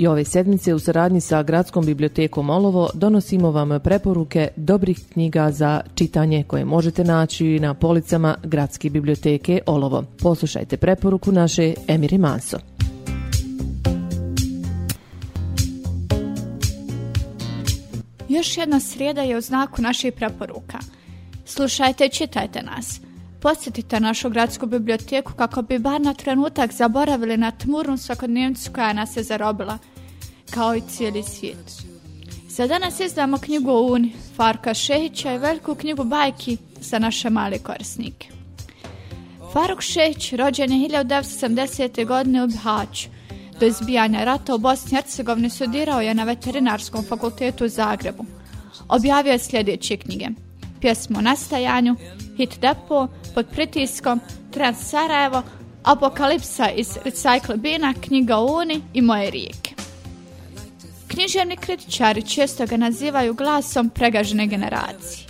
I ove sedmice u saradnji sa Gradskom bibliotekom Olovo donosimo vam preporuke dobrih knjiga za čitanje koje možete naći na policama Gradske biblioteke Olovo. Poslušajte preporuku naše Emiri Manso. Još jedna srijeda je u znaku naših preporuka. Slušajte i čitajte nas. Posjetite našu gradsku biblioteku kako bi bar na trenutak zaboravili na tmurnu svakodnevnicu koja nas je zarobila, kao i cijeli svijet. Za danas izdamo knjigu o Uni, Farka Šehića i veliku knjigu bajki za naše male korisnike. Faruk Šehić rođen je 1970. godine u Bihaću, do izbijanja rata u Bosni i Hercegovini studirao je na Veterinarskom fakultetu u Zagrebu. Objavio je sljedeće knjige. Pjesmu o nastajanju, Hit Depo, Pod pritiskom, Trans Sarajevo, Apokalipsa iz Recycle Bina, Knjiga Uni i Moje rijeke. Književni kritičari često ga nazivaju glasom pregažene generacije.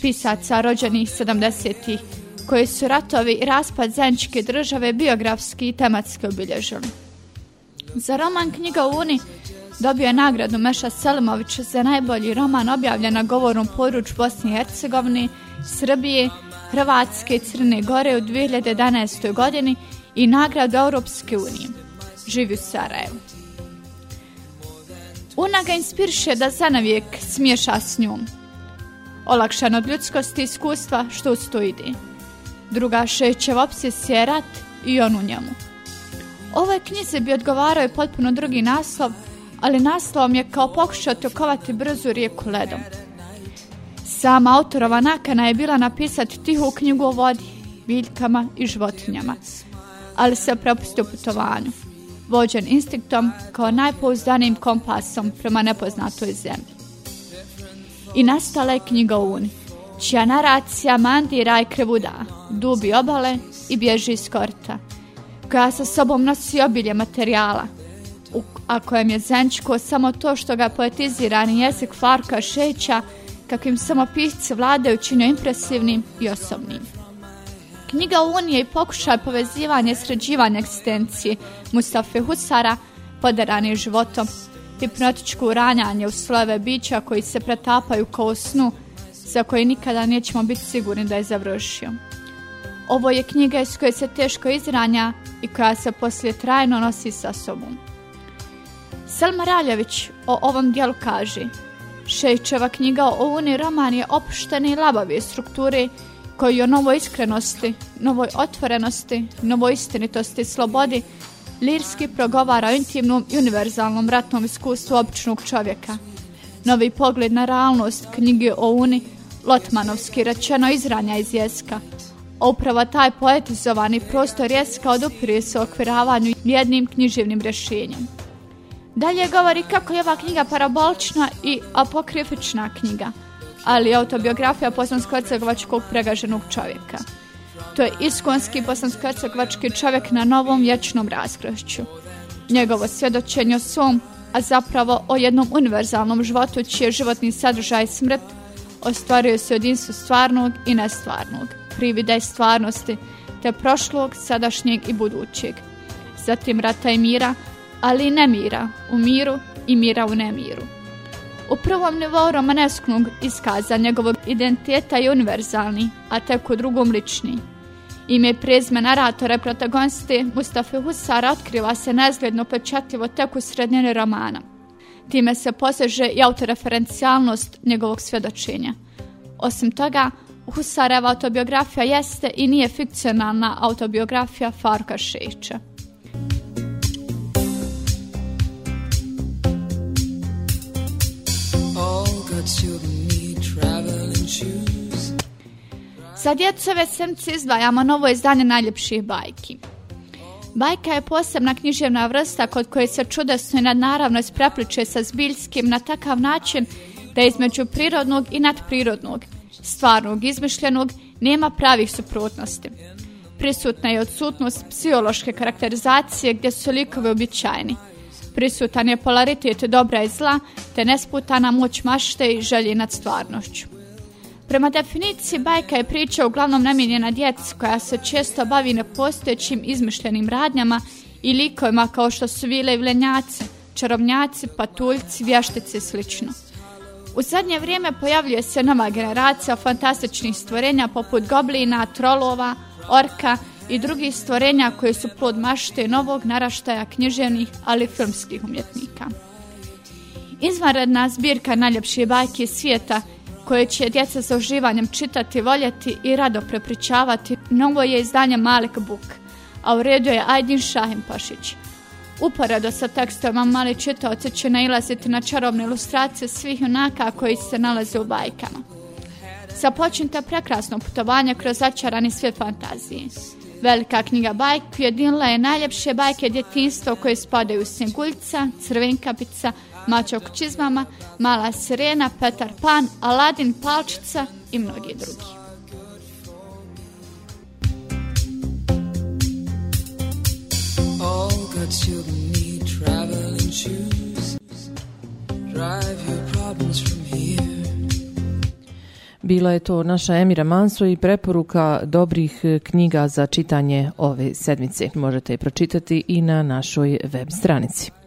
Pisaca rođenih 70-ih, koji su ratovi i raspad zajedničke države biografski i tematski obilježeni. Za roman knjiga Uni dobio je nagradu Meša Selimović za najbolji roman objavljen na govornom području Bosni i Hercegovini, Srbije, Hrvatske i Crne Gore u 2011. godini i nagradu Europske unije. Živi u Sarajevu. Una ga inspiriše da zanavijek smiješa s njom. Olakšan od ljudskosti i iskustva što stoji Druga šećeva obsesija je rat i on u njemu. Ovoj knjizi bi odgovarao i potpuno drugi naslov, ali naslovom je kao pokušao tokovati brzu rijeku ledom. Sama autorova nakana je bila napisati tihu knjigu o vodi, biljkama i životinjama, ali se propustio putovanju, vođen instinktom kao najpouzdanijim kompasom prema nepoznatoj zemlji. I nastala je knjiga Un, čija naracija mandira i krevuda, dubi obale i bježi iz korta, koja sa sobom nosi obilje materijala, u, a kojem je Zenčko samo to što ga poetizirani jezik Farka Šeća, kakvim samo vlade vladaju činio impresivnim i osobnim. Knjiga Unije i pokušaj povezivanja i sređivanja eksistencije Mustafa Husara, podarani životom, hipnotičko uranjanje u slove bića koji se pretapaju kao snu, za koje nikada nećemo biti sigurni da je završio. Ovo je knjiga iz koje se teško izranja i koja se poslije trajno nosi sa sobom. Selma Raljević o ovom dijelu kaže Šejićeva knjiga o Uni roman je opšteni i strukturi strukturi koji o novoj iskrenosti, novoj otvorenosti, novoj istinitosti i slobodi lirski progovara o intimnom i univerzalnom ratnom iskustvu običnog čovjeka. Novi pogled na realnost knjige o Uni Lotmanovski rečeno izranja iz jeska – upravo taj poetizovani prostor jest kao doprije se okviravanju jednim književnim rješenjem. Dalje govori kako je ova knjiga parabolična i apokrifična knjiga, ali je autobiografija bosansko-hercegovačkog pregaženog čovjeka. To je iskonski bosansko-hercegovački čovjek na novom vječnom razgrošću. Njegovo svjedočenje o svom, a zapravo o jednom univerzalnom životu čije životni sadržaj smrt, ostvaruje se insu stvarnog i nestvarnog, prividaj stvarnosti, te prošlog, sadašnjeg i budućeg. Zatim rata i mira, ali i nemira u miru i mira u nemiru. U prvom nivou romanesknog iskaza njegovog identiteta je univerzalni, a tek u drugom lični. Ime i prezme naratora protagoniste Mustafa Husara otkriva se nezgledno pečatljivo tek u romana. Time se poseže i autoreferencijalnost njegovog svjedočenja. Osim toga, Husareva autobiografija jeste i nije fikcionalna autobiografija Farka Šeća. Za djecove semce izdvajamo novo izdanje najljepših bajki – Bajka je posebna književna vrsta kod koje se čudesno i nadnaravno isprepliče sa zbiljskim na takav način da između prirodnog i nadprirodnog, stvarnog i izmišljenog, nema pravih suprotnosti. Prisutna je odsutnost psihološke karakterizacije gdje su likove običajni. Prisutan je polaritet dobra i zla, te nesputana moć mašte i želje nad stvarnošću. Prema definiciji, bajka je priča uglavnom namijenjena djeci koja se često bavi nepostojećim izmišljenim radnjama i likovima kao što su vile i vlenjaci, čarobnjaci, patuljci, vještice i slično. U zadnje vrijeme pojavljuje se nova generacija fantastičnih stvorenja poput goblina, trolova, orka i drugih stvorenja koje su plod mašte novog naraštaja književnih, ali filmskih umjetnika. Izvanredna zbirka najljepših bajki svijeta – koje će djeca sa uživanjem čitati, voljeti i rado prepričavati, novo je izdanje Malik Buk, a u redu je Ajdin U Uporado sa tekstovima mali čitoci će nailaziti na čarobne ilustracije svih junaka koji se nalaze u bajkama. Započnite prekrasno putovanje kroz začarani svijet fantazije. Velika knjiga bajk ujedinila je najljepše bajke djetinstva koje spadaju Singuljca, Crvenkapica, Mačok Čizmama, Mala Sirena, Petar Pan, Aladin Palčica i mnogi drugi. All good children need traveling shoes. Drive your problems from here. Bila je to naša Emira Manso i preporuka dobrih e, knjiga za čitanje ove sedmice. Možete je pročitati i na našoj web stranici.